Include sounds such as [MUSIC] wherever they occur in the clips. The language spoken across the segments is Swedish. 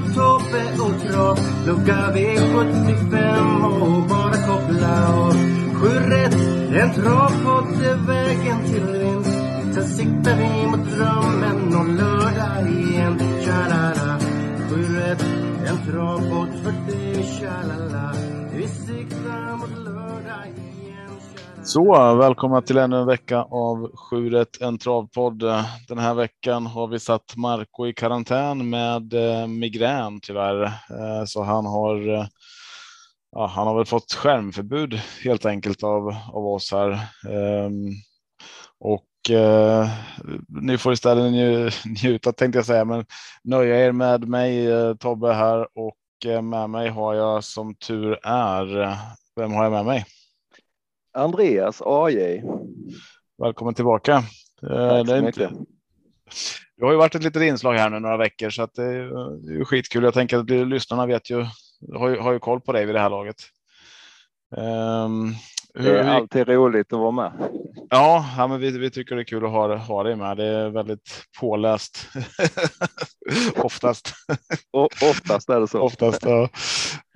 Tobbe och Trav Lucka V75 och bara koppla av. Sju rätt, en travpodd är vägen till vinst. Sen siktar vi mot drömmen om lördag igen. Tja-la-la. Sju rätt, en travpodd för dig Tja-la-la. Vi siktar mot lördag Tja-la-la. Så, välkomna till ännu en vecka av 7 en travpodd. Den här veckan har vi satt Marco i karantän med eh, migrän tyvärr, eh, så han har. Eh, ja, han har väl fått skärmförbud helt enkelt av av oss här ehm, och eh, ni får istället nju, njuta tänkte jag säga, men nöja er med mig eh, Tobbe här och eh, med mig har jag som tur är. Vem har jag med mig? Andreas AJ. Välkommen tillbaka. Eh, Tack det är så mycket. det har ju varit ett litet inslag här nu några veckor så att det är, skitkul. Jag tänker att lyssnarna vet ju, har ju, har ju koll på dig vid det här laget. Ehm, hur, Det är alltid roligt att vara med. ja, ja, men vi, vi tycker det är kul att ha, ha dig med. Det är väldigt påläst. [LAUGHS] Oftast. Och oftast är det så. Oftast. Ja.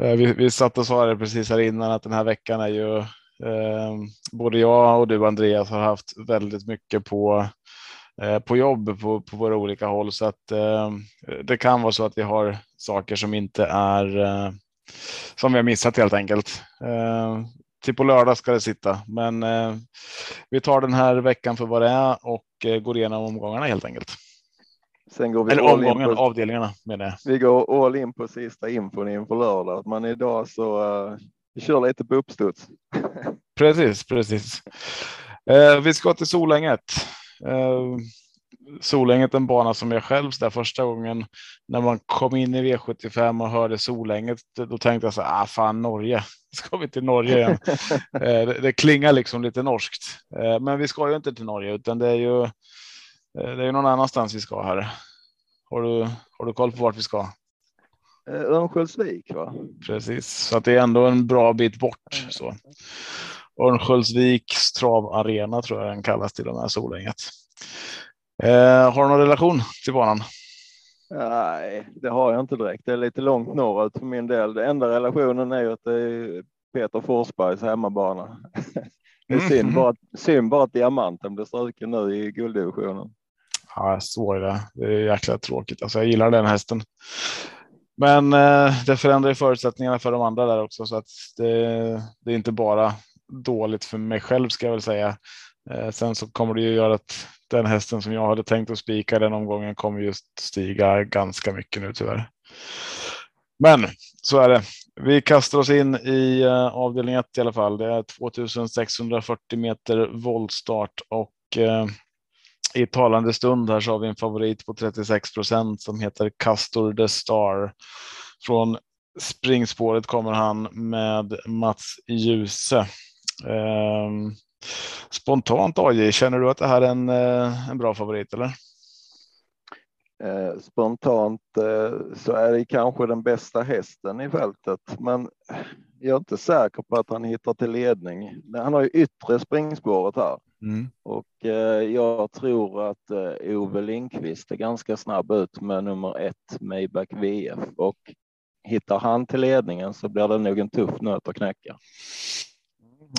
Eh, Vi, vi satt och sa det precis här innan att den här veckan är ju både jag och du Andreas har haft väldigt mycket på eh, på jobb på, på våra olika håll så att eh, det kan vara så att vi har saker som inte är eh, som vi har missat helt enkelt. Eh, till på lördag ska det sitta, men eh, vi tar den här veckan för vad det är och eh, går igenom omgångarna helt enkelt. Sen går vi Eller omgången, på, avdelningarna menar jag. vi går all in på sista infon inför lördag. Men idag så vi kör lite på uppstuds. Precis, precis. Eh, vi ska till Solänget. Eh, Solänget en bana som jag själv där första gången när man kom in i V75 och hörde Solänget. Då tänkte jag så här, ah, fan Norge, ska vi till Norge igen? [LAUGHS] eh, det, det klingar liksom lite norskt, eh, men vi ska ju inte till Norge utan det är ju. Eh, det är någon annanstans vi ska här. Har du, har du koll på vart vi ska? Uh, Örnsköldsvik va? Precis, så att det är ändå en bra bit bort. Så. Örnsköldsviks travarena tror jag den kallas till och med Solänget. Eh, har du någon relation till banan? Nej, det har jag inte direkt. Det är lite långt norrut för min del. Den enda relationen är ju att det är Peter Forsbergs hemmabana. Det är synd bara, att- synd bara att diamanten blir struken nu i gulddivisionen. Ja, så är det. Det är jäkla tråkigt. Alltså, jag gillar den hästen. Men eh, det förändrar ju förutsättningarna för de andra där också så att det, det är inte bara dåligt för mig själv ska jag väl säga. Eh, sen så kommer det ju göra att den hästen som jag hade tänkt att spika den omgången kommer just stiga ganska mycket nu tyvärr. Men så är det. Vi kastar oss in i eh, avdelning 1 i alla fall. Det är 2640 meter voltstart och i talande stund här så har vi en favorit på 36 procent som heter Castor the Star. Från springspåret kommer han med Mats Djuse. Ehm, spontant AJ, känner du att det här är en, eh, en bra favorit eller? Eh, spontant eh, så är det kanske den bästa hästen i fältet, men jag är inte säker på att han hittar till ledning. Han har ju yttre springspåret här Mm. och eh, jag tror att eh, Ove Lindqvist är ganska snabb ut med nummer ett Maybach VF och hittar han till ledningen så blir det nog en tuff nöt att knäcka.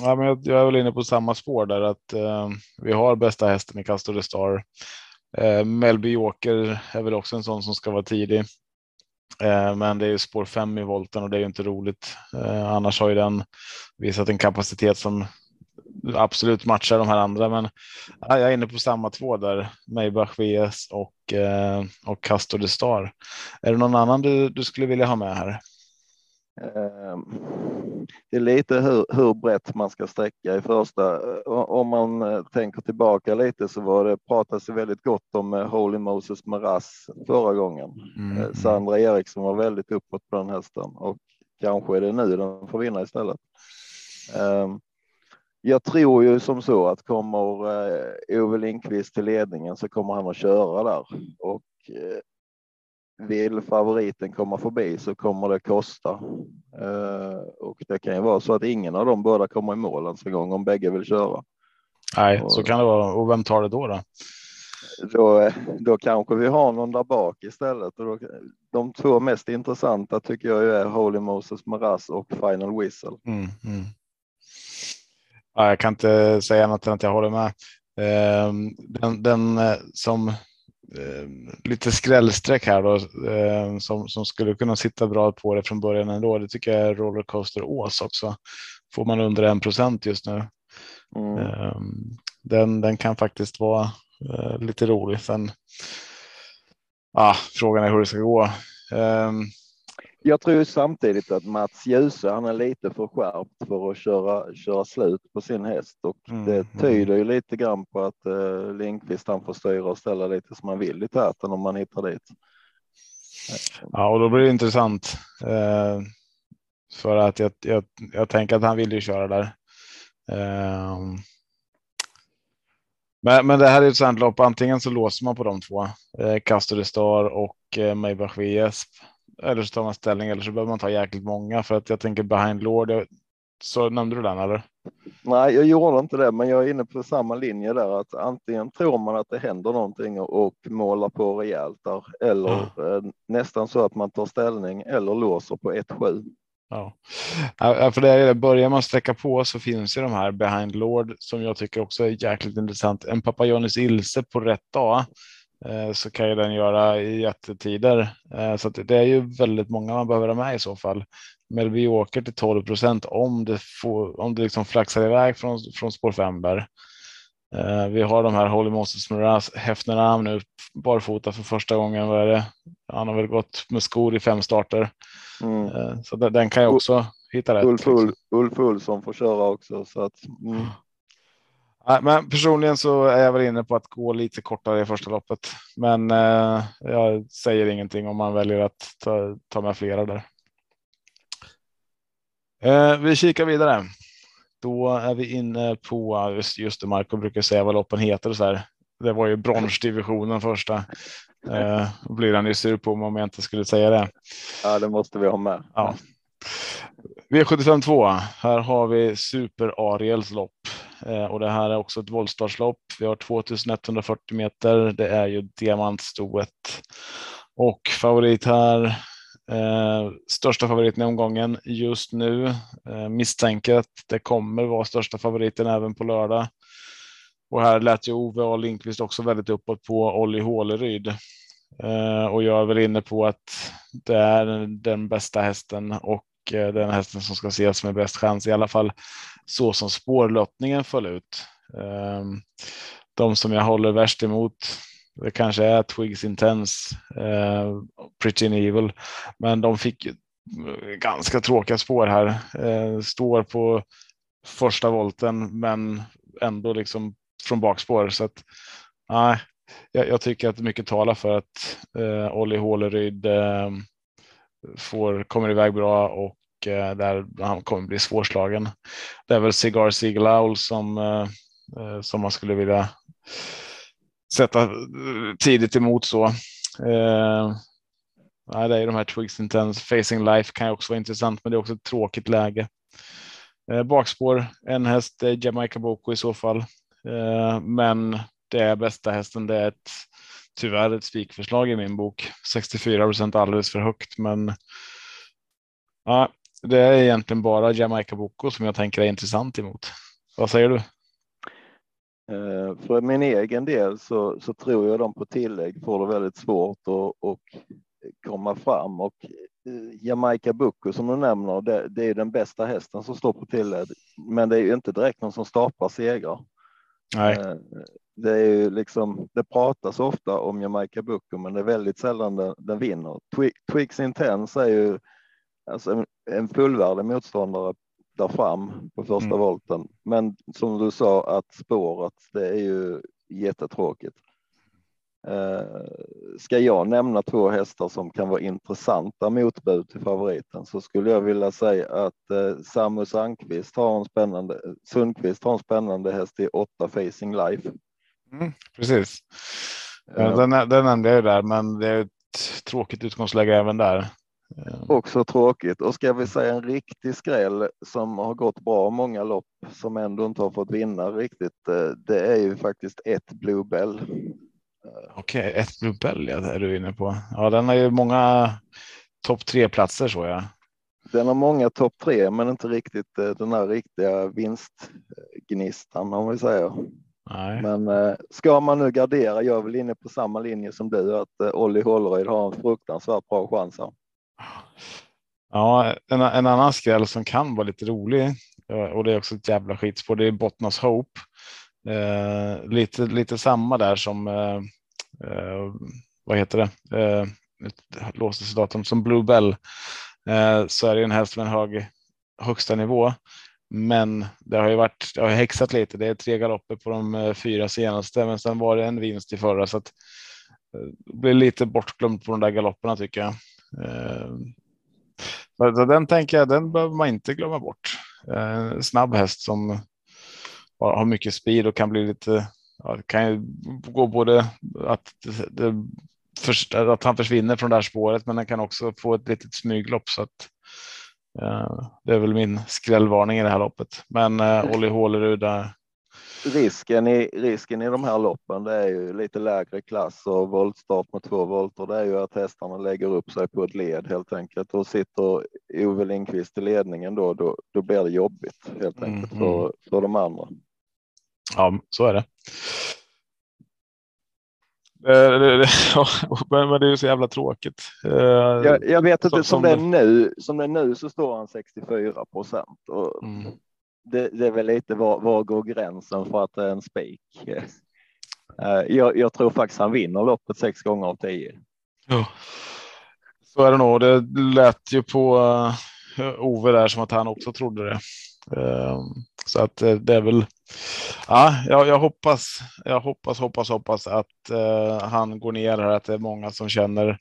Ja, men jag, jag är väl inne på samma spår där att eh, vi har bästa hästen i Castor the Star. Eh, Melby Joker är väl också en sån som ska vara tidig. Eh, men det är ju spår 5 i volten och det är ju inte roligt. Eh, annars har ju den visat en kapacitet som absolut matchar de här andra. Men jag är inne på samma två där. Maybach VS och, eh, och Castor the Star. Är det någon annan du, du skulle vilja ha med här? Ehm, det är lite hur, hur brett man ska sträcka i första. Om man eh, tänker tillbaka lite så var det pratas det väldigt gott om eh, Holy Moses Maras förra gången. Mm. Eh, Sandra Eriksson var väldigt uppåt på den hästen och kanske är det nu den får vinna istället. Ehm, jag tror ju som så att kommer Ove Lindqvist till ledningen så kommer han att köra där och vill favoriten komma förbi så kommer det kosta. Uh, och det kan ju vara så att ingen av dem båda kommer i mål ens en gång om bägge vill köra. Nej, och, så kan det vara. Och vem tar det då? Då, då, då kanske vi har någon där bak istället. Och då, de två mest intressanta tycker jag är Holy Moses Maras och Final Whistle. Mm, mm. Ja, jag kan inte säga annat än att jag håller med. Ehm, den, den eh, som Eh, lite skrällsträck här då eh, som, som skulle kunna sitta bra på det från början ändå. Det tycker jag är Rollercoaster Ås också. Får man under en procent just nu. Mm. Eh, den, den kan faktiskt vara lite rolig. Sen, ah, frågan är hur det ska gå. Jag tror samtidigt att Mats Djuse, han är lite för skärpt för att köra, köra slut på sin häst och mm. det mm. tyder ju lite grann på att eh, Lindqvist han får styra och ställa lite som han vill i täten om man hittar dit. Ja, och då blir det intressant. Eh, för att jag, jag, jag tänker att han vill ju köra där. Eh, men, men det här är ett sånt lopp. Antingen så låser man på de två, eh, Castor Star och eh, Maybach VSP eller så tar man ställning eller så behöver man ta jäkligt många för att jag tänker behind Lord. Så nämnde du den eller? Nej, jag gjorde inte det, men jag är inne på samma linje där att antingen tror man att det händer någonting och, målar på rejält där eller mm. eh, nästan så att man tar ställning eller låser på 1-7. Ja. ja, för det är, börjar man sträcka på så finns ju de här behind Lord som jag tycker också är jäkligt intressant. En Papajonis Ilse på rätt dag så kan ju den göra i jättetider. Eh, så det är ju väldigt många man behöver ha med i så fall. Melby åker till 12 procent om det får, om det liksom flaxar iväg från, från spår 5 där. Eh, vi har de här Holy Moses Miraz Hefneram nu barfota för första gången. Vad är det? Han har väl gått med skor i fem starter. Mm. Så den kan jag också hitta rätt. Ulf, Ulf, Ulf Olsson får köra också så att. Mm. Men personligen så är jag väl inne på att gå lite kortare i första loppet, men eh, jag säger ingenting om man väljer att ta, ta med flera där. Eh, vi kikar vidare. Då är vi inne på just, just det. Marco brukar säga vad loppen heter och så här. Det var ju bronsdivisionen första. Eh, blir han ju sur på mig om jag inte skulle säga det. Ja, det måste vi ha med. Ja. V75 2. Här har vi Super Ariels lopp Eh, och det här är också ett voltstartslopp. Vi har 2140 meter. Det är ju diamantstoet och favorit här. Eh, största favoriten i omgången just nu. Eh, misstänker att det kommer vara största favoriten även på lördag. Och här lät ju Ove och Lindqvist också väldigt uppåt på Olli Håleryd. Eh, och jag är väl inne på att det är den bästa hästen och eh, den hästen som ska ses med bäst chans i alla fall så som spårlottningen föll ut. Ehm, de som jag håller värst emot det kanske är Twigs Intense, eh, Pretty Evil, men de fick ganska tråkiga spår här. Eh, står på första volten, men ändå liksom från bakspår så att nej, jag, jag tycker att mycket talar för att eh, Olli Håleryd eh, får kommer iväg bra och Eh, där han kommer bli svårslagen. Det är väl Cigar Seagull Owl som, eh, eh, som man skulle vilja sätta tidigt emot så. Nej, det är de här Twigs Intense. Facing Life kan ju också vara intressant, men det är också ett tråkigt läge. Eh, bakspår, en häst, är Jamaica Boko i så fall. Eh, men det är bästa hästen. Det är ett, tyvärr ett spikförslag i min bok. 64 procent alldeles för högt, men ja, det är egentligen bara Jamaica Boko som jag tänker är intressant emot. Vad säger du? Eh, för min egen del så, så tror jag de på tillägg får det väldigt svårt att, att komma fram och eh, Jamaica Boko som du nämner, det, det är den bästa hästen som står på tillägg. Men det är ju inte direkt någon som staplar segrar. Nej. Eh, det är ju liksom, det pratas ofta om Jamaica Boko, men det är väldigt sällan den, den vinner. Twigs Intense är ju alltså en, en fullvärdig motståndare där fram på första Mm. volten. Men som du sa att spåret, det är ju jättetråkigt. Eh, ska jag nämna två hästar som kan vara intressanta motbud till favoriten så skulle jag vilja säga att eh, Samu Sandqvist har en spännande, Sundqvist har en spännande häst i 8 Facing Life. Mm, precis. Eh, Eh, Den, den nämnde jag ju där, men det är ett tråkigt utgångsläge även där. Eh, Också tråkigt och ska vi säga en riktig skräll som har gått bra många lopp som ändå inte har fått vinna riktigt. eh, Det är ju faktiskt ett Bluebell. Okej, ett Blue Bell ja, är du inne på. Ja, den har ju många topp tre platser så ja. Den har många topp tre, men inte riktigt eh, den här riktiga vinstgnistan om vi säger. Nej. Men eh, ska man nu gardera, jag är väl inne på samma linje som du, att eh, Olli Hålleryd har en fruktansvärt bra chans här. Ja, en, en annan skräll som kan vara lite rolig eh, och det är också ett jävla skitspår. Det är Bottnas Hope. Eh, lite, lite samma där som eh, eh vad heter det? Eh, låste sig datum som Bluebell. Eh, så är det en häst med en hög högsta nivå. Men det har ju varit, det har häxat lite. Det är tre galopper på de eh, fyra senaste, men sen var det en vinst i förra så att det blir lite bortglömt på de där galopperna tycker jag. Eh, så den tänker jag, den behöver man inte glömma bort. Eh, snabb häst som har, mycket speed och kan bli lite, ja, kan ju gå både att, det, först, att han försvinner från det här spåret, men den kan också få ett litet smyglopp så att eh, det är väl min skrällvarning i det här loppet. Men eh, Olli Hålerud där. Risken i, risken i de här loppen det är ju lite lägre klass och voltstart med två volter. Det är ju att hästarna lägger upp sig på ett led helt enkelt och sitter Ove Lindqvist i ledningen då, då, då blir det jobbigt helt enkelt Mhm. för, för de andra. Ja, så är det. Eh, [LAUGHS] ja, Men det är ju så jävla tråkigt. Eh, Jag, jag vet inte, Som- som, som det är nu, som det är nu så står han 64 procent och Mm. Det, det är väl lite var, var går gränsen för att det är en spik? Eh, Jag, jag tror faktiskt han vinner loppet sex gånger av tio. Ja. Så är det nog. Det lät ju på eh, Ove där som att han också trodde det. Eh, Så att eh, det är väl. Ja, jag, jag hoppas. Jag hoppas, hoppas, hoppas att eh, han går ner här. Att det är många som känner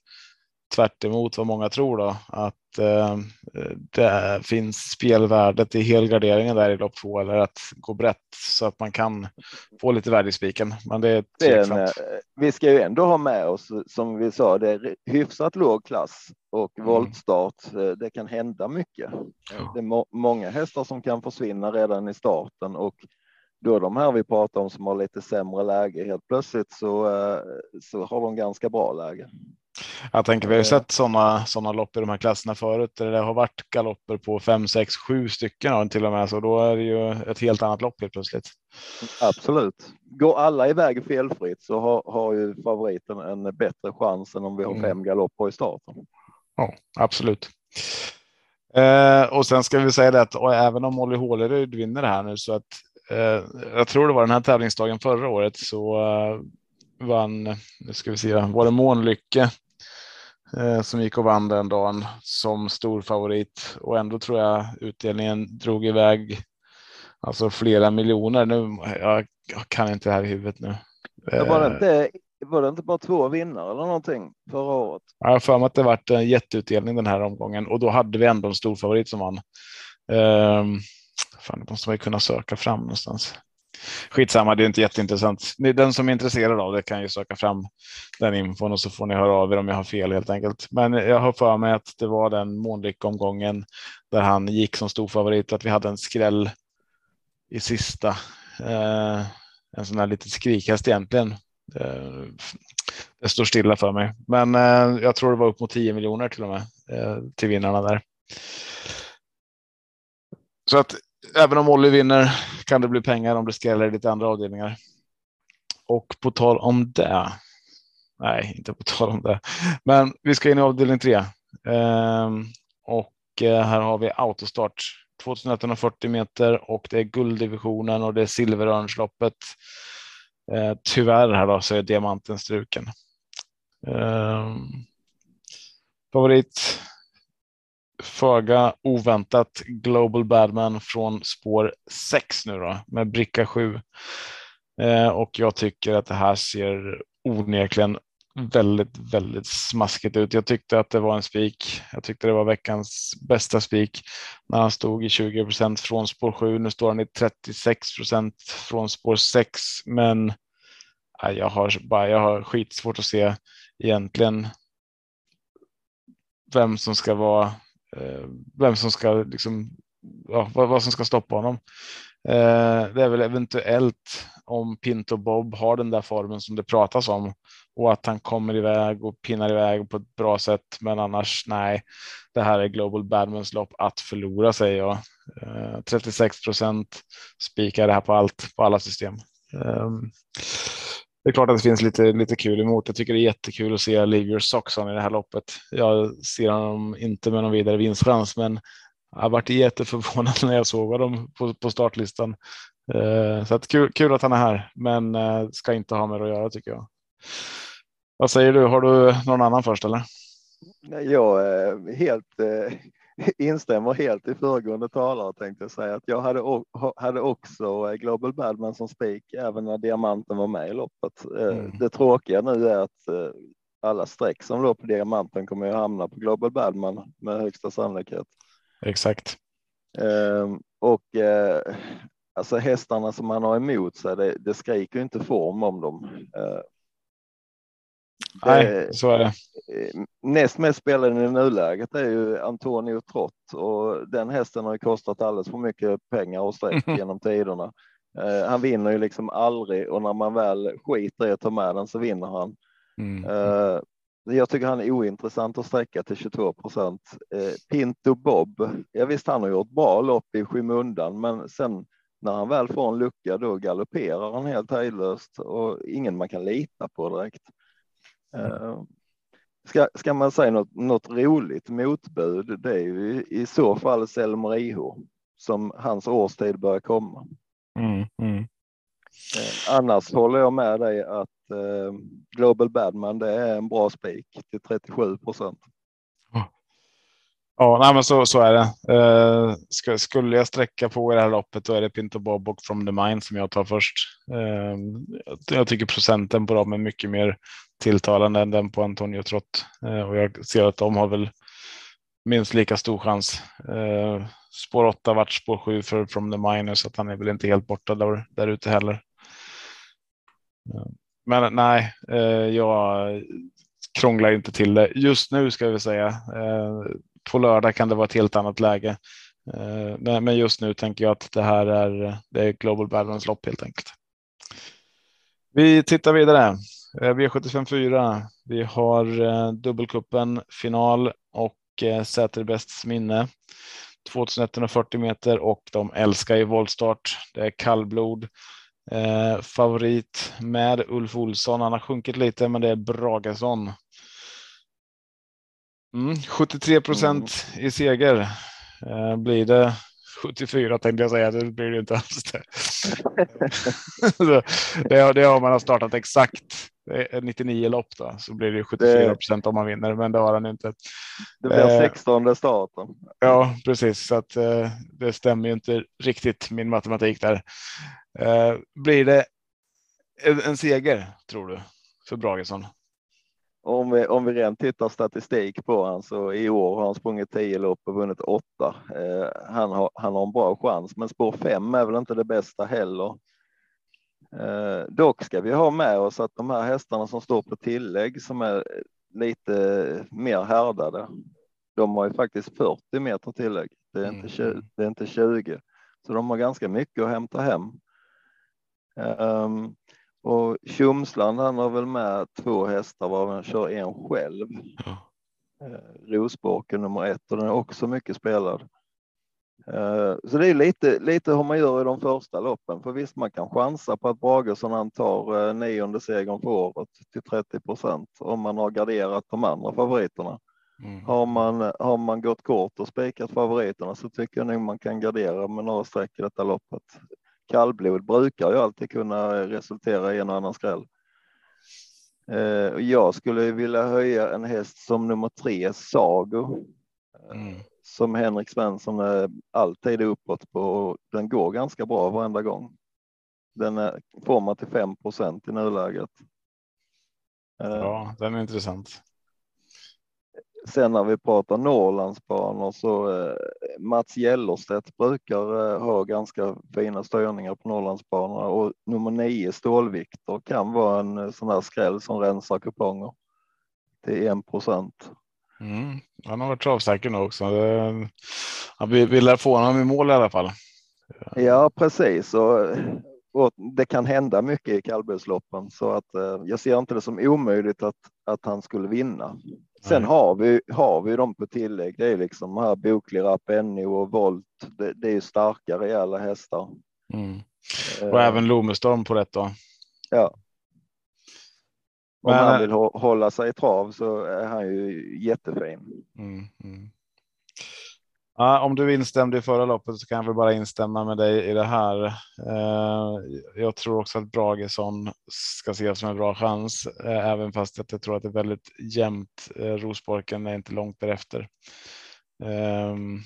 tvärt vad många tror då att eh, det finns spelvärdet i helgarderingen där i lopp två eller att gå brett så att man kan få lite värde i spiken. Men det är Det är en, tveksamt. eh, vi ska ju ändå ha med oss, som vi sa, det är hyfsat låg klass och Mm. voltstart. eh, Det kan hända mycket. Ja. Det är må många hästar som kan försvinna redan i starten och då de här vi pratar om som har lite sämre läge helt plötsligt så, eh, så har de ganska bra läge. Jag tänker vi har ju Eh. sett sådana såna lopp i de här klasserna förut där det har varit galopper på fem, sex, sju stycken den till och med. Så då är det ju ett helt annat lopp helt plötsligt. Absolut. Går alla iväg felfritt så har, har ju favoriten en bättre chans än om vi har Mm. fem galopper i starten. Ja, absolut. Eh, och sen ska vi säga det att och även om Molly Hålerud vinner det här nu så att eh, jag tror det var den här tävlingsdagen förra året så eh, vann, nu ska vi se, var det Månlycke som gick och vann den dagen som stor favorit och ändå tror jag utdelningen drog iväg alltså flera miljoner. Nu, jag, jag kan inte det här i huvudet nu. Det var, det Eh, inte, var det inte bara två vinnare eller någonting förra året? Jag har för mig att det varit en jätteutdelning den här omgången och då hade vi ändå en stor favorit som vann. Um, fan, det måste man ju kunna söka fram någonstans. Skitsamma, det är inte jätteintressant. Den som är intresserad av det kan ju söka fram den infon och så får ni höra av er om jag har fel helt enkelt. Men jag har för mig att det var den månlyckomgången där han gick som storfavorit, att vi hade en skräll i sista. Eh, en sån här liten skrikhäst egentligen. Eh, det står stilla för mig, men eh, jag tror det var upp mot 10 miljoner till och med eh, till vinnarna där. Så att även om Olli vinner kan det bli pengar om det skräller i lite andra avdelningar. Och på tal om det. Nej, inte på tal om det, men vi ska in i avdelning tre. Ehm, och eh, här har vi autostart 2140 meter och det är gulddivisionen och det är silverörnsloppet. Ehm, tyvärr här då så är diamanten struken. Ehm, favorit föga oväntat Global Badman från spår 6 nu då med bricka 7. Eh, och jag tycker att det här ser onekligen väldigt, väldigt smaskigt ut. Jag tyckte att det var en spik. Jag tyckte det var veckans bästa spik när han stod i 20% från spår 7. Nu står han i 36% från spår 6, men eh, jag har bara, jag har skitsvårt att se egentligen vem som ska vara, Eh, vem som ska liksom, ja, vad, vad som ska stoppa honom. Eh, det är väl eventuellt om Pinto Bob har den där formen som det pratas om och att han kommer iväg och pinnar iväg på ett bra sätt. Men annars nej, det här är Global Badmans lopp att förlora säger jag. Eh, 36 procent spikar det här på allt på alla system. Ehm, det är klart att det finns lite, lite kul emot. Jag tycker det är jättekul att se Livier Soxon i det här loppet. Jag ser honom inte med någon vidare vinstchans, men jag varit jätteförvånad [LAUGHS] när jag såg honom på, på startlistan. Eh, så att kul, kul, att han är här, men eh, ska inte ha med att göra tycker jag. Vad säger du? Har du någon annan först eller? Jag är helt eh, [LAUGHS] instämmer helt i föregående talare tänkte jag säga att jag hade, hade också Global Badman som spik även när diamanten var med i loppet. Mm. Det tråkiga nu är att alla streck som låg på diamanten kommer att hamna på Global Badman med högsta sannolikhet. Exakt. Ehm, och eh, alltså hästarna som man har emot sig, det, det skriker inte form om dem. Nej, så är det. Eh, näst mest spelaren i nuläget är ju Antonio Trott och den hästen har ju kostat alldeles för mycket pengar och streck [LAUGHS] genom tiderna. Ehm, han vinner ju liksom aldrig och när man väl skiter i att ta med den så vinner han. Mm. Jag tycker han är ointressant att sträcka till 22 procent. Eh, Pinto Bob, ja visst han har gjort bra lopp i skymundan, men sen när han väl får en lucka då galopperar han helt hejdlöst och ingen man kan lita på direkt. Eh, ska, ska man säga något, något roligt motbud, det är ju i så fall Selmer IH som hans årstid börjar komma. Mm, mm. Eh, annars håller jag med dig att eh, Global Badman, det är en bra spik till 37 procent. Ja, nej, men så, så är det. Eh, ska, skulle jag sträcka på i det här loppet då är det Pinto Bob och From the Mind som jag tar först. Eh, jag tycker procenten på dem är mycket mer tilltalande än den på Antonio Trott eh, och jag ser att de har väl minst lika stor chans. Eh, spår 8 vart spår 7 för From the Mind så att han är väl inte helt borta där, där ute heller. Men nej, eh, jag krånglar inte till det. Just nu ska vi säga. Eh, på lördag kan det vara ett helt annat läge. Eh, men just nu tänker jag att det här är, det är Global Balance lopp helt enkelt. Vi tittar vidare. Eh, V75 4. Vi har eh, dubbelkuppen final och Säterbästs minne. 2140 meter och de älskar i voltstart. Det är kallblod. Eh, favorit med Ulf Olsson. Han har sjunkit lite, men det är Bragesson. Mm, 73 procent mm. i seger. Eh, blir det 74 tänkte jag säga, det blir det inte alls. [LAUGHS] Det. det, det har man startat exakt 99 lopp då, så blir det 74 procent om man vinner, men det har han inte. Det blir 16 eh, starten. Ja, precis, så att eh, det stämmer ju inte riktigt min matematik där. Eh, blir det en, en seger tror du för Bragesson? Om vi, om vi rent tittar statistik på han så i år har han sprungit 10 lopp och vunnit 8. Eh, han, har, han har en bra chans, men spår 5 är väl inte det bästa heller. Eh, dock ska vi ha med oss att de här hästarna som står på tillägg som är lite mer härdade. De har ju faktiskt 40 meter tillägg. Det är inte 20, mm. det är inte 20 så de har ganska mycket att hämta hem. Um, och Tjomsland han har väl med två hästar varav han kör en själv. Ja. Uh, Rosborken nummer ett och den är också mycket spelad. Uh, så det är lite, lite hur man gör i de första loppen. För visst, man kan chansa på att Bragesson han tar uh, nionde segern för året till 30 procent om man har garderat de andra favoriterna. Mm. Har, man, har man gått kort och spikat favoriterna så tycker jag nog man kan gardera med några streck i detta loppet kallblod brukar ju alltid kunna resultera i en annan skräll. Eh, jag skulle vilja höja en häst som nummer tre, Sago. Eh, mm. som Henrik Svensson är alltid uppåt på och den går ganska bra varenda gång. Den är, får man till 5% i nuläget. Eh, ja, den är intressant. Sen när vi pratar Norrlandsbanor så eh, Mats Gellerstedt brukar eh, ha ganska fina styrningar på Norrlandsbanorna och nummer nio Stålviktor kan vara en eh, sån här skräll som rensar kuponger till 1 procent. Mm. Han har varit travsäker nu också. Han vill lär få honom i mål i alla fall. Ja, precis. Och, och det kan hända mycket i kallblodsloppen så att eh, jag ser inte det som omöjligt att, att han skulle vinna. Sen har vi, har vi dem på tillägg. Det är liksom här Bokli, Rapenno och Volt. Det, det är starka rejäla hästar. Mm. Och uh, även Lomestorm på rätt då. Ja. Om Men, han vill hålla sig i trav så är han ju jättefin. Mm, mm. Ja, om du instämde i förra loppet så kan jag väl bara instämma med dig i det här. Eh, jag tror också att Bragesson ska ses som en bra chans, eh, även fast jag tror att det är väldigt jämnt. Eh, Rosborken är inte långt därefter. Ehm,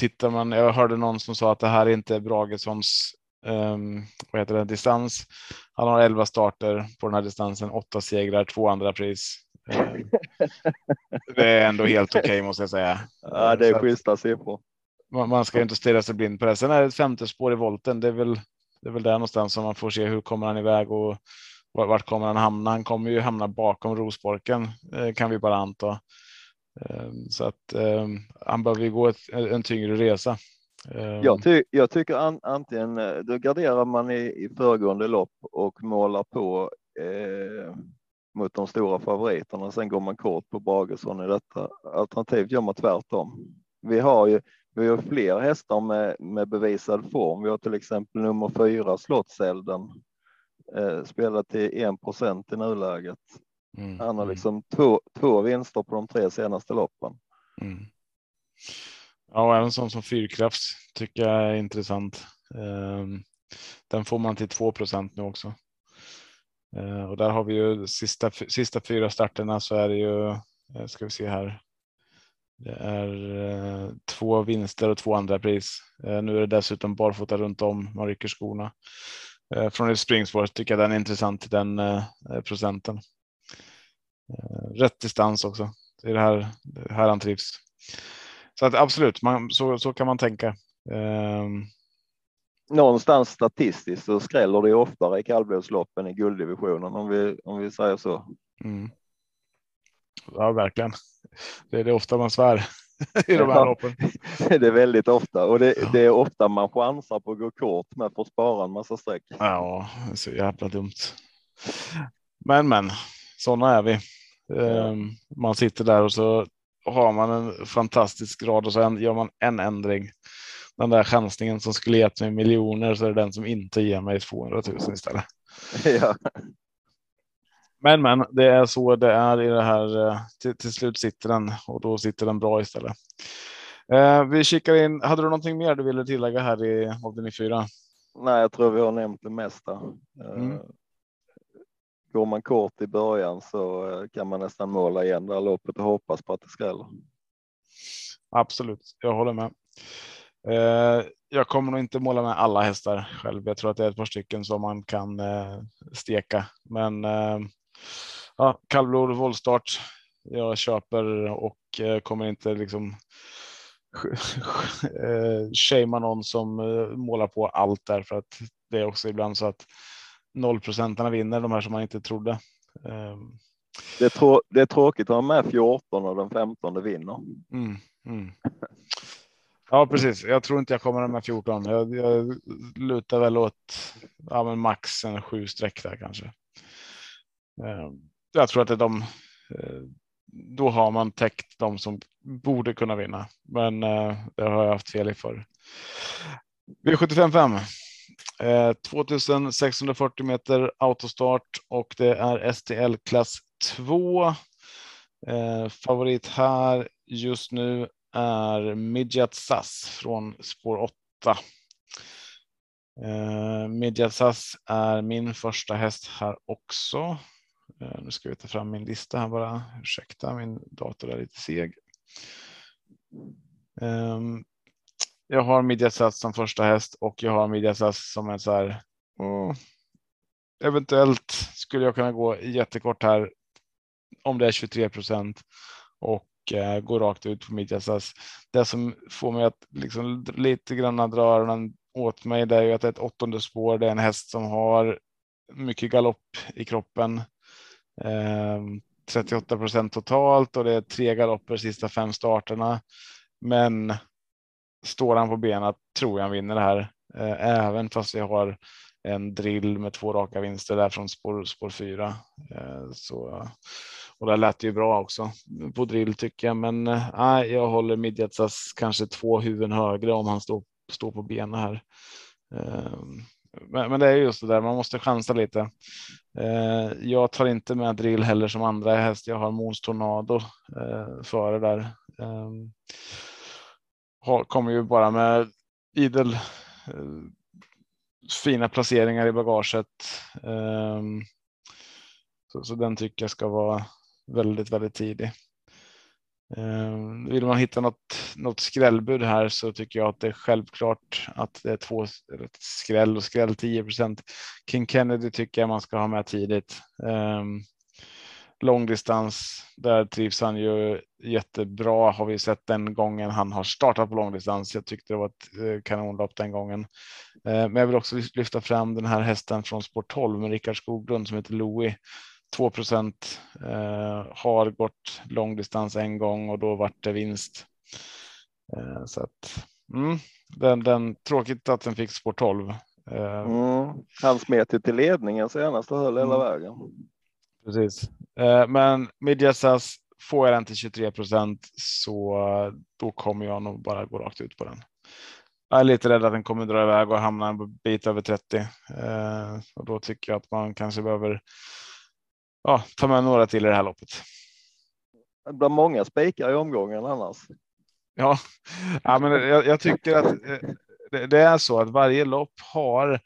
tittar man, jag hörde någon som sa att det här inte är Bragessons um, vad heter det, distans. Han har 11 starter på den här distansen, åtta segrar, två andra pris. Ehm, det är ändå helt okej okay, måste jag säga. [LAUGHS] Ja, det är schyssta siffror. Man, man ska inte stirra sig blind på det. Sen är det ett femte spår i volten. Det är väl, det är väl där någonstans som man får se hur kommer han iväg och vart kommer han hamna? Han kommer ju hamna bakom Rosborken eh, kan vi bara anta. Ehm, så att han behöver ju gå ett, en tyngre resa. Jag, ehm. ty jag tycker an antingen eh, då garderar man i, i föregående lopp och målar på eh, mot de stora favoriterna. Sen går man kort på Bragesson i detta. Alternativt gör man tvärtom. Vi har ju vi har fler hästar med, med bevisad form. Vi har till exempel nummer fyra Slottselden. Eh, spelat till 1 procent i nuläget. Mm. Han har mm. liksom två, två vinster på de tre senaste loppen. Mm. Ja, även sån som fyrkrafts tycker jag är intressant. Ehm, den får man till 2% nu också. Eh, och där har vi ju sista, sista fyra starterna så är det ju, eh, ska vi se här. Det är eh, två vinster och två andra pris. Nu är det dessutom barfota runt om. Man rycker skorna. Från ett springspår tycker jag den är intressant till den procenten. Rätt distans också. Det är det här, här han trivs. Så att absolut, man, så, så kan man tänka. Ehm, Någonstans statistiskt så skräller det oftare i kallblodsloppen i gulddivisionen om vi, om vi säger så. Mm. Ja, verkligen. Det är det ofta man svär [LAUGHS] i de här ja, loppen. Det är väldigt ofta och det, ja. det, är ofta man chansar på att gå kort med för att spara en massa streck. Ja, så jävla dumt. Men, men sådana är vi. Um, man sitter där och så har man en fantastisk grad och sen gör man en ändring. Den där chansningen som skulle gett mig miljoner så är det den som inte ger mig 200 000 istället. [LAUGHS] Ja. Men, men det är så det är i det här. Eh, till, till slut sitter den och då sitter den bra istället. Eh, vi kikar in. Hade du någonting mer du ville tillägga här i avdelning 4? Nej, jag tror vi har nämnt det mesta. Mm. Eh, går man kort i början så eh, kan man nästan måla igen det här loppet och hoppas på att det skräller. Absolut, jag håller med. Eh, jag kommer nog inte måla med alla hästar själv. Jag tror att det är ett par stycken som man kan eh, steka, men ja, kallblod voltstart. Jag köper och kommer inte liksom shamea någon som målar på allt där för att det är också ibland så att nollprocentarna vinner, de här som man inte trodde. Ehm. Det är, det är tråkigt att ha med 14 och den 15 vinner. Mm, mm. Ja, precis. Jag tror inte jag kommer med 14. Jag, jag lutar väl åt ja, men max en sju streck där kanske. Ehm, jag tror att det är de. Eh, då har man täckt de som borde kunna vinna, men eh, det har jag haft fel i för. V755. 2640 meter autostart och det är STL klass 2. Eh, favorit här just nu är Midjat Sass från spår 8. Eh, Midjat Sass är min första häst här också. Eh, nu ska vi ta fram min lista här bara. Ursäkta, min dator är lite seg. Ehm, jag har Midjasas som första häst och jag har Midjasas som en så här. Oh, eventuellt skulle jag kunna gå jättekort här om det är 23 procent och eh, gå rakt ut på Midjasas. Det som får mig att liksom lite grann dra öronen åt mig det är ju att det är ett åttonde spår. Det är en häst som har mycket galopp i kroppen. Eh, 38 procent totalt och det är tre galopper sista fem starterna. Men står han på benen tror jag han vinner det här, eh, även fast vi har en drill med två raka vinster där från spår, spår fyra. Eh, så, och det lät ju bra också på drill tycker jag, men eh, nej, eh, jag håller Midjatsas kanske två huvuden högre om han står, står på benen här. Ehm, men, men, det är just det där, man måste chansa lite. Eh, jag tar inte med drill heller som andra häst. Jag har Måns Tornado eh, före där ehm, har, kommer ju bara med idel eh, fina placeringar i bagaget. Ehm, så, så, den tycker jag ska vara väldigt, väldigt tidig. Ehm, vill man hitta något, något skrällbud här så tycker jag att det är självklart att det är två skräll och skräll 10% King Kennedy tycker jag man ska ha med tidigt. Ehm, långdistans. Där trivs han ju jättebra har vi sett den gången han har startat på långdistans. Jag tyckte det var ett eh, kanonlopp den gången. Ehm, men jag vill också lyfta fram den här hästen från sport 12 med Rickard Skoglund som heter Louis. 2 eh, har gått långdistans en gång och då vart det vinst. Eh, så att mm, den, den tråkigt att den fick sport 12. Eh, mm, han smet till ledningen senast och höll hela mm. vägen. Precis, men Midjasas får jag den till 23 procent så då kommer jag nog bara gå rakt ut på den. Jag är lite rädd att den kommer dra iväg och hamna en bit över 30 eh, och då tycker jag att man kanske behöver ja, ta med några till i det här loppet. Det blir många spikar i omgången annars. Ja, ja men jag, jag tycker att eh, det, det, är så att varje lopp har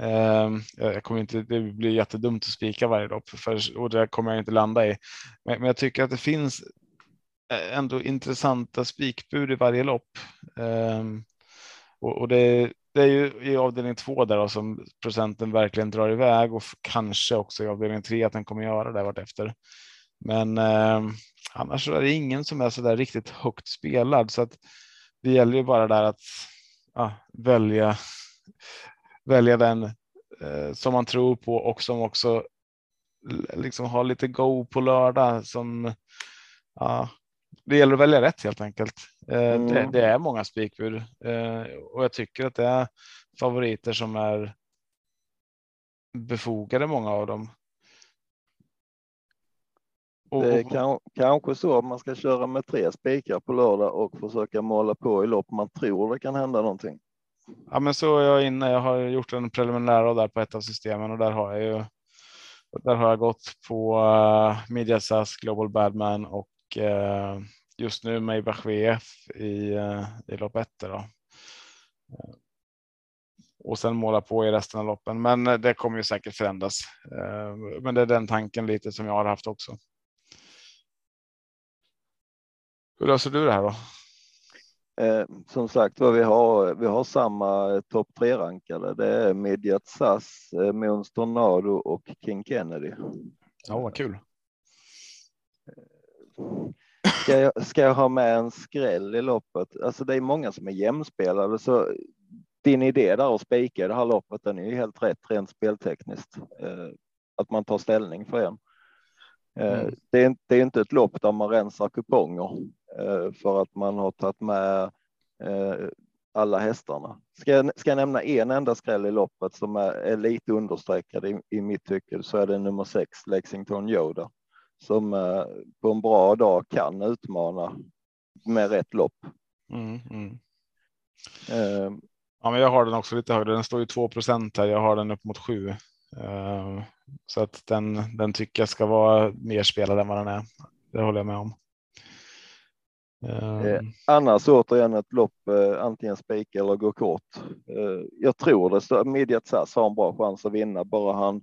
Ehm, jag kommer inte, det blir jättedumt att spika varje lopp för, och det kommer jag inte landa i. Men, men jag tycker att det finns eh, ändå intressanta spikbud i varje lopp. Um, och, och det, det, är ju i avdelning två där då, som procenten verkligen drar iväg och kanske också i avdelning tre att den kommer göra det vartefter. Men eh, annars är det ingen som är så där riktigt högt spelad så att det gäller ju bara där att ja, välja välja den eh, som man tror på och som också liksom har lite go på lördag som ja, det gäller att välja rätt helt enkelt. Eh, mm. det, det, är många spikbud eh, och jag tycker att det är favoriter som är befogade, många av dem. Och, det är kan, kanske så att man ska köra med tre spikar på lördag och försöka måla på i lopp man tror det kan hända någonting. Ja, men så är jag inne. Jag har gjort en preliminär där på ett av systemen och där har jag ju. Där har jag gått på uh, Mediasas Global Badman och uh, just nu Maybach VF i, uh, i lopp ett. Då. Och sen måla på i resten av loppen. Men det kommer ju säkert förändras. Men det är den tanken lite som jag har haft också. Hur löser du det här då? Eh, som sagt var, vi har, vi har samma topp tre rankade. Det är Midjat SAS, eh, Måns Tornado och King Kennedy. Ja, vad kul. Ska jag, ska jag ha med en skräll i loppet? Alltså det är många som är jämspelade, så din idé där att spika det här loppet, den är ju helt rätt rent speltekniskt. Eh, att man tar ställning för en. Eh, mm. Det, är, det är inte ett lopp där man rensar kuponger eh, för att man har tagit med alla hästarna. Ska jag, ska jag nämna en enda skräll i loppet som är, är lite understreckad i, i mitt tycke så är det nummer sex Lexington Yoda som på en bra dag kan utmana med rätt lopp. Mm, mm. ja, men jag har den också lite högre. Den står ju 2 här. Jag har den upp mot 7. Ehm, så att den, den tycker jag ska vara mer spelad än vad den är. Det håller jag med om. Eh, ehm. annars återigen ett lopp, eh, antingen spika eller gå kort. Eh, jag tror det. Midjat Sass har en bra chans att vinna, bara han,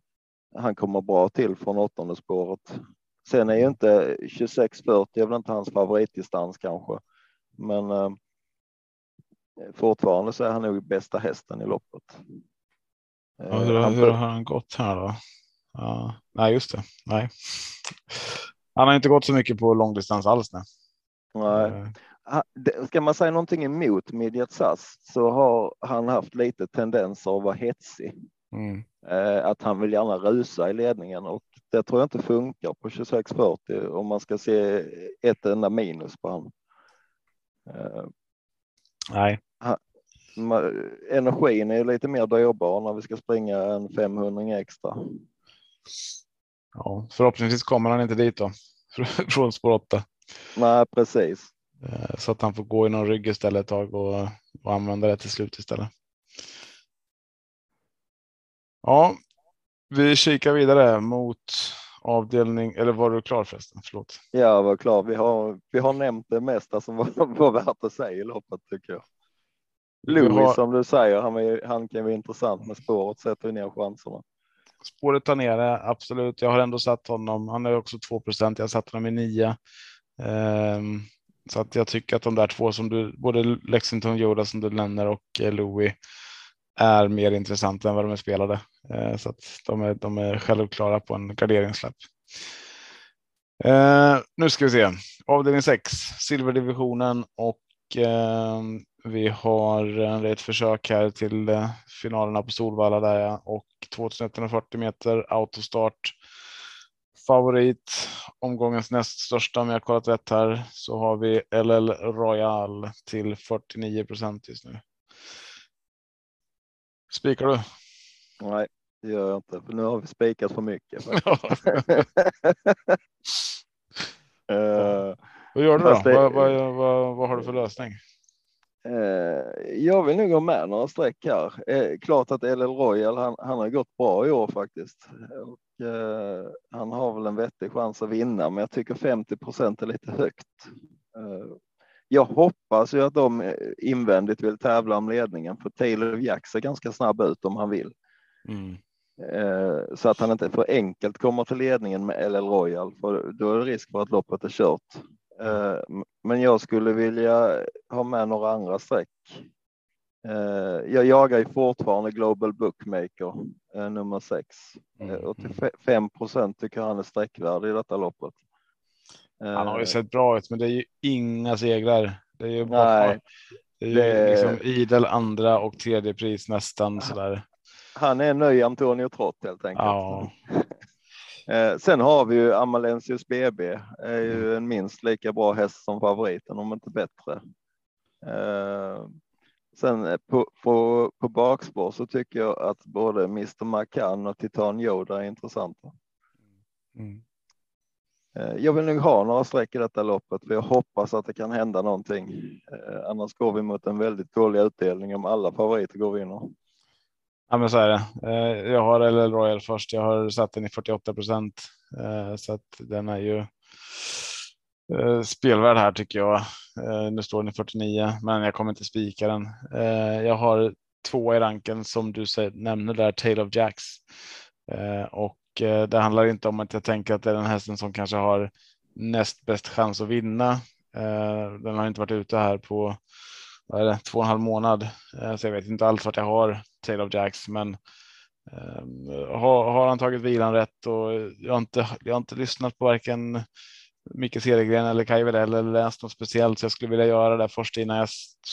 han kommer bra till från åttonde spåret. Sen är ju inte 2640 är väl inte hans favoritdistans kanske, men eh, fortfarande så är han nog bästa hästen i loppet. Ja, hur, han, hur har han gått här då? Ja, nej, just det. Nej. Han har inte gått så mycket på långdistans alls. Nej. nej. Ska man säga någonting emot Midjat Sass så har han haft lite tendenser att vara hetsig. Mm. Att han vill gärna rusa i ledningen och det tror jag inte funkar på 2640 om man ska se ett enda minus på honom. Nej. Energin är lite mer dyrbar när vi ska springa en 500 extra. Ja, förhoppningsvis kommer han inte dit då [LAUGHS] från spår 8. Nej, precis. Eh, så att han får gå i någon rygg istället ett tag och, och använda det till slut istället. Ja, vi kikar vidare mot avdelning, eller var du klar förresten? Förlåt. Ja, jag var klar. Vi har, vi har nämnt det mesta som [LAUGHS] var, var värt att säga i loppet tycker jag. Louis har... som du säger, han, är, han kan vara intressant med spåret, sätter vi ner chanserna. Spåret tar nere, absolut. Jag har ändå satt honom. Han är också 2 procent. Jag satt honom i 9. Um, så att jag tycker att de där två som du, både Lexington Yoda som du nämner och eh, Louis är mer intressanta än vad de är spelade. Eh, så att de är, de är självklara på en graderingslapp. Eh, nu ska vi se avdelning 6, silverdivisionen och eh, vi har ett försök här till eh, finalerna på Solvalla där och 2140 meter autostart. Favorit omgångens näst största om jag kollat rätt här så har vi LL Royal till 49 procent just nu. Spikar du? Nej, det gör jag inte, för nu har vi spikat för mycket. [LAUGHS] uh, [LAUGHS] vad gör du då? Det... Vad, vad, vad, vad har du för lösning? Eh, jag vill nog ha med några streck här. Eh, klart att LL Royal, han, han har gått bra i år faktiskt. Och, han har väl en vettig chans att vinna, men jag tycker 50 procent är lite högt. Jag hoppas ju att de invändigt vill tävla om ledningen, för Taylor Jack ser ganska snabb ut om han vill. Mm. Så att han inte för enkelt kommer till ledningen med LL Royal, för då är det risk för att loppet är kört. Eh, men jag skulle vilja ha med några andra streck. Eh, jag jagar ju fortfarande Global Bookmaker eh, nummer sex och till 5 procent tycker han är sträckvärd i detta loppet. Han har ju sett bra ut, men det är ju inga segrar. Det är ju bara det är ju det... liksom idel andra och tredje pris nästan sådär. Han är ny Antonio Trott helt enkelt. Ja. [LAUGHS] Eh, sen har vi ju Amalensius BB, är ju mm. en minst lika bra häst som favoriten, om inte bättre. Eh, sen eh, på, på, på bakspår så tycker jag att både Mr. McCann och Titan Yoda är intressanta. Mm. Eh, jag vill nog ha några streck i detta loppet för jag hoppas att det kan hända någonting. Eh, annars går vi mot en väldigt dålig utdelning om alla favoriter går vinner. Ja, men så är det. Eh, jag har LL Royal först. Jag har satt den i 48 procent så att den är ju spelvärd här tycker jag. Nu står den i 49, men jag kommer inte spika den. Jag har två i ranken som du nämner där, Tale of Jacks. Och Eh, det handlar inte om att jag tänker att det är den hästen som kanske har näst bäst chans att vinna. Eh, den har inte varit ute här på vad är det, två och en halv månad, eh, så jag vet inte alls vart jag har Taylor of Jacks, men har, har, han tagit vilan rätt och jag har inte, jag har inte lyssnat på varken Micke Cedergren eller Kaj Wedell eller läst något speciellt, så jag skulle vilja göra det först innan jag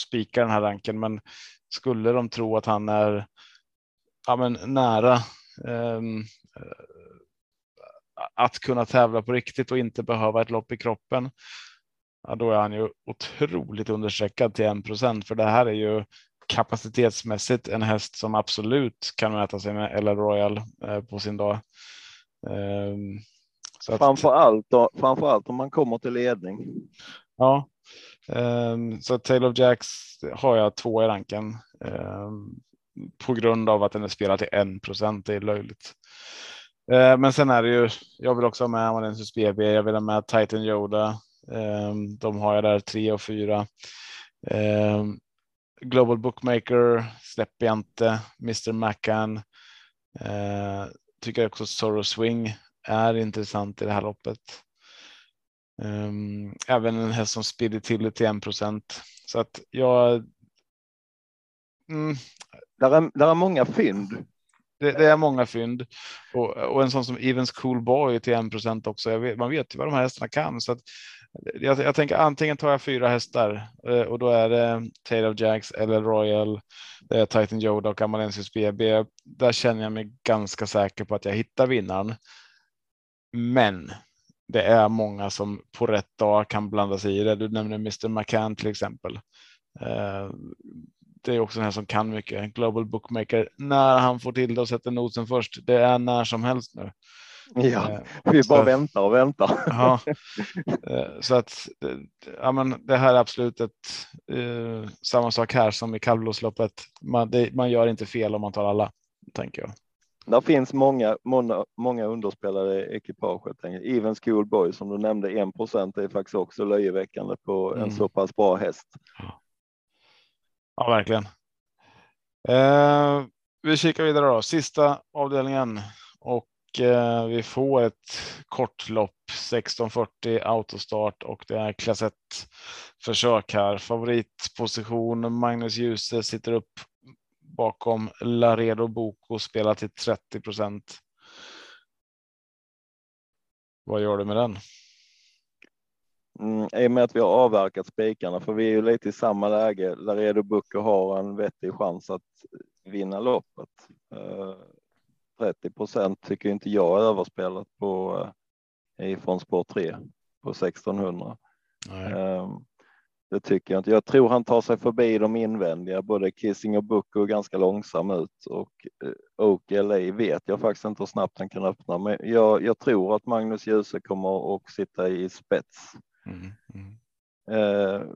spikar den här ranken. Men skulle de tro att han är ja, men nära att kunna tävla på riktigt och inte behöva ett lopp i kroppen. Ja, då är han ju otroligt understreckad till en procent, för det här är ju kapacitetsmässigt en häst som absolut kan mäta sig med LL Royal eh, på sin dag. Ehm, så framför, allt då, framför allt om man kommer till ledning. Ja, ehm, så Tail of Jacks har jag två i ranken ehm, på grund av att den är spelad till 1 procent. Det är löjligt. Eh, men sen är det ju. Jag vill också ha med Amadeus BB. Jag vill ha med Titan Yoda. Eh, de har jag där tre och fyra. Eh, Global Bookmaker släpper jag inte. Mr Macan. Tycker också Sorrow Swing är intressant i det här loppet. Även en häst som Spirituality till till 1 procent. Så att jag, mm. där, är, där är många fynd. Det, det, är många fynd och, och en sån som Evens Cool Boy till 1% också. Vet, man vet ju vad de här hästarna kan så att jag, jag, tänker antingen tar jag fyra hästar eh, och då är det Taylor Jacks eller Royal, det är Titan Yoda och Amalensius BB. Där känner jag mig ganska säker på att jag hittar vinnaren. Men det är många som på rätt dag kan blanda sig i det. Du nämner Mr. McCann till exempel. Eh, det är också en här som kan mycket. Global Bookmaker när han får till det och sätter nosen först. Det är när som helst nu. Ja, eh, vi bara väntar och väntar. [LAUGHS] Ja, eh, så att ja, men det här är absolut ett eh, samma sak här som i kallblodsloppet. Man, det, man gör inte fel om man tar alla, tänker jag. Det finns många, många, många underspelade ekipaget. Even Schoolboy som du nämnde, 1% är faktiskt också löjeväckande på en mm. så pass bra häst. Ja, verkligen. Eh, vi kikar vidare då. Sista avdelningen och eh, vi får ett kortlopp 1640 autostart och det är klass 1 försök här. Favoritposition Magnus Djuse sitter upp bakom Laredo Boko spelar till 30 procent. Vad gör du med den? Mm, I och med att vi har avverkat spikarna, för vi är ju lite i samma läge. Laredo Boko har en vettig chans att vinna loppet. Uh, 30 procent tycker inte jag är överspelat på uh, ifrån spår 3 på 1600. Um, det tycker jag inte. Jag tror han tar sig förbi de invändiga. Både Kissing och Bucko är ganska långsam ut och eh, Oak LA vet jag faktiskt inte hur snabbt han kan öppna. Men jag, jag tror att Magnus Djuse kommer att sitta i spets. Mm, mm. Eh,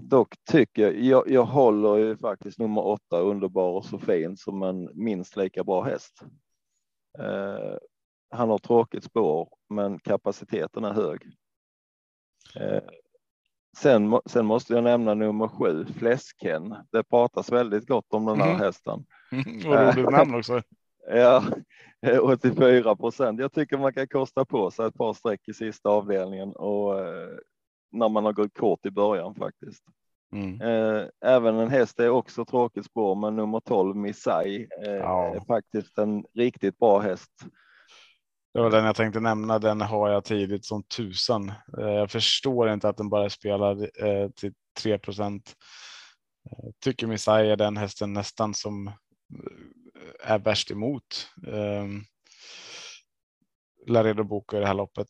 dock tycker jag, jag, jag håller ju faktiskt nummer åtta, Underbar och så fin, som en minst lika bra häst. Eh, han har tråkigt spår, men kapaciteten är hög. Eh, Sen, sen måste jag nämna nummer sju, Fläsken. Det pratas väldigt gott om den här mm. hästen. [LAUGHS] Vad roligt namn också. [LAUGHS] ja, 84 procent. Jag tycker man kan kosta på sig ett par streck i sista avdelningen och eh, när man har gått kort i början faktiskt. Mm. Eh, även en häst är också tråkigt spår, men nummer 12 Missai eh, ja. är faktiskt en riktigt bra häst. Det var den jag tänkte nämna. Den har jag tidigt som tusan. Eh, jag förstår inte att den bara eh, till 3 procent. Eh, tycker Missai är den hästen nästan som är värst emot. Ehm, Laredo Boko i det här loppet.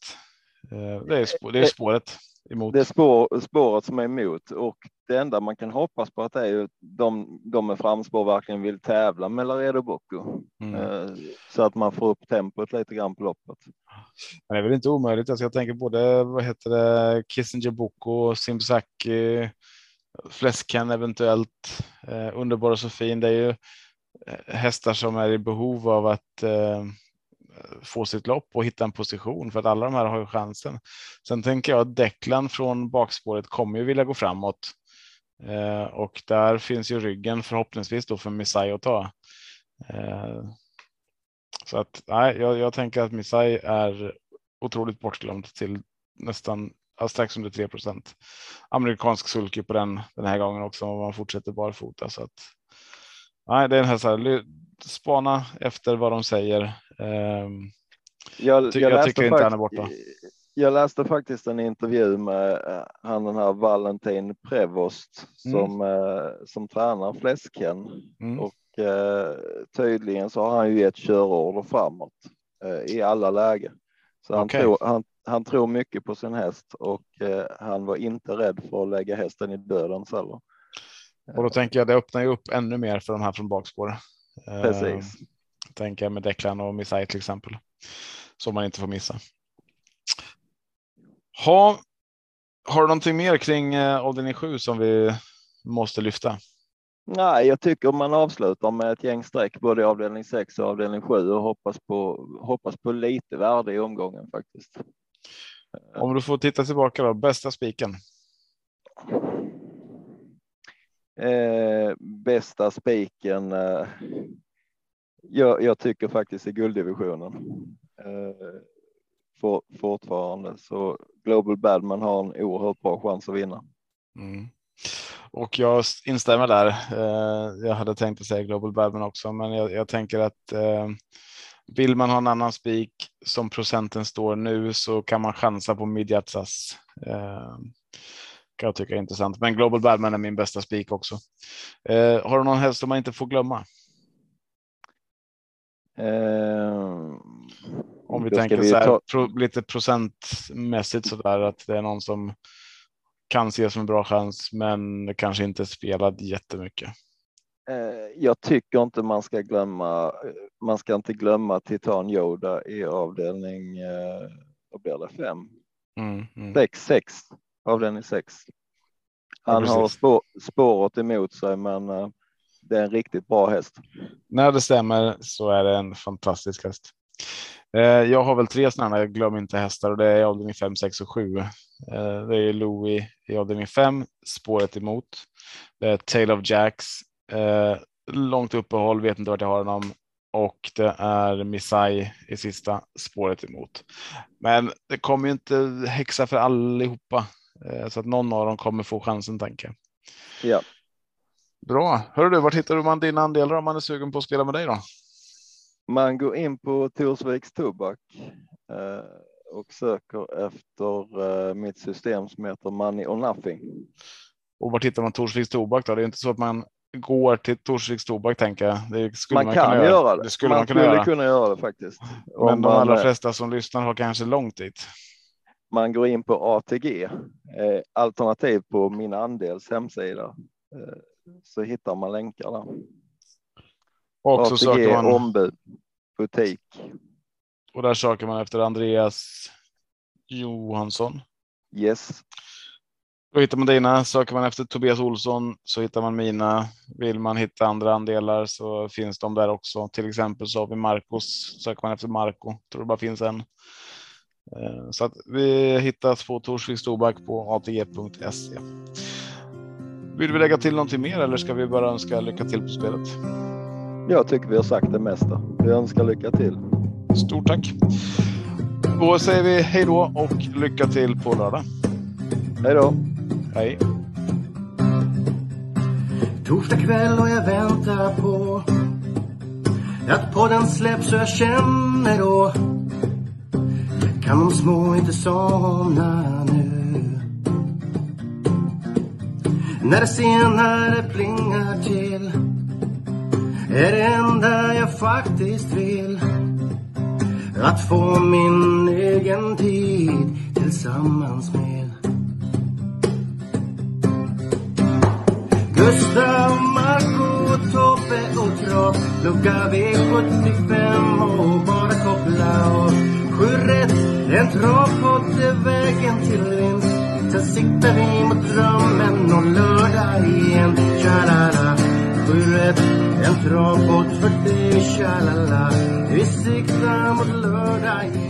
Det är, det är spåret emot. Det är spår, spåret som är emot och det enda man kan hoppas på att det är ju de, de med framspår verkligen vill tävla med Laredo Bocco mm. Eh, så att man får upp tempot lite grann på loppet. Men det är väl inte omöjligt. Alltså jag tänker både vad heter det Kissinger Bocco, Simsaki, Fläsken eventuellt, eh, Underbar och så fin. Det är ju eh, Eh, hästar som är i behov av att eh, få sitt lopp och hitta en position för att alla de här har ju chansen. Sen tänker jag att Declan från bakspåret kommer ju vilja gå framåt eh, och där finns ju ryggen förhoppningsvis då för Missai att ta. Eh, så att nej, jag, jag tänker att Missai är otroligt bortglömd till nästan ja, strax under 3 Amerikansk sulky på den den här gången också om man fortsätter barfota så att. Nej, det är en här, så här spana efter vad de säger. Um, jag, ty jag, jag tycker inte han är borta. Jag läste faktiskt en intervju med uh, han den här Valentin Prevost mm. som, uh, som tränar fläsken mm. och uh, tydligen så har han ju gett körorder framåt i alla lägen. Så han, okay. tror, han, han tror mycket på sin häst och han var inte rädd för att lägga hästen i döden heller. Och då tänker jag det öppnar ju upp ännu mer för de här från bakspår. Precis. Uh, tänker jag med Declan och Missai till exempel. Som man inte får missa. Ha, har du någonting mer kring uh, avdelning 7 som vi måste lyfta? Nej, jag tycker man avslutar med ett gäng streck både i avdelning 6 och avdelning 7 och hoppas på, hoppas på lite värde i omgången faktiskt. Om du får titta tillbaka då, bästa spiken? Eh, bästa spiken. Eh, jag, jag, tycker faktiskt i gulddivisionen. Eh, for, fortfarande så Global Badman har en oerhört bra chans att vinna. Mm. och jag instämmer där. Eh, jag hade tänkt att säga Global Badman också, men jag, jag tänker att eh, vill man ha en annan spik som procenten står nu så kan man chansa på Midjatsas. Eh, kan jag tycka är intressant, men Global Badman är min bästa spik också. Eh, har du någon häst som man inte får glömma? Eh, Om vi tänker vi så här, ta- pro, lite procentmässigt så där att det är någon som kan ses som en bra chans, men kanske inte spelat jättemycket. Eh, jag tycker inte man ska glömma. Man ska inte glömma Titan Yoda i avdelning. Eh, vad blir det? Fem, Mm, mm. sex, sex. Avdelning sex. Ja, Han har precis. spår, spåret emot sig, men eh, det är en riktigt bra häst. När det stämmer så är det en fantastisk häst. Eh, jag har väl tre sådana, jag glömmer inte hästar och det är avdelning 5, 6 och 7. Eh, det är Louis i avdelning 5, spåret emot. Det är Tale of Jacks, eh, långt uppehåll, vet inte vart jag har honom. Och det är Missai i sista spåret emot. Men det kommer ju inte häxa för allihopa. Eh, så att någon av dem kommer få chansen tänker jag. Ja, Bra. Hör du, vart hittar man dina andelar om man är sugen på att spela med dig då? man går in på Torsviks Tobak eh, och söker efter eh, mitt system som heter Money or Nothing. Och vart hittar man Torsviks tobak då? Det är inte så att man går till Torsviks tobak tänker jag. Det skulle Man, man, kan kunna göra det. Det skulle man, man kunna skulle göra. kunna göra det faktiskt. Men Om de man, allra flesta som lyssnar har kanske långt dit. Man går in på ATG, eh, alternativ på min andels hemsida, eh, så hittar man länkar där. Och så ATG söker man ombud, butik. och där söker man efter Andreas Johansson. Yes, Då hittar man dina. Söker man efter Tobias Olsson så hittar man mina. Vill man hitta andra andelar så finns de där också. Till exempel så har vi Marcos. Söker man efter Marco tror det bara finns en. Eh, Så att vi hittas på Torsviks Tobak på atg.se. Vill vi lägga till någonting mer eller ska vi bara önska lycka till på spelet? jag tycker vi har sagt det mesta. Vi önskar lycka till. Stort tack. Då säger vi hej då och lycka till på lördag. Hej då! Hej. Torsdag kväll och jag väntar på att podden släpps och jag känner då kan de små inte somna nu. När det senare plingar till är det enda jag faktiskt vill. Att få min egen tid tillsammans med. Gustav, Marco, Tobbe och Trav Lucka V75 och bara koppla av Sju rätt, en travpott är vägen till vinst. Sen siktar vi mot drömmen och lördag igen. Tja-la-la. Sju rätt, en travpott för dig Tja-la-la. Vi siktar mot lördag igen.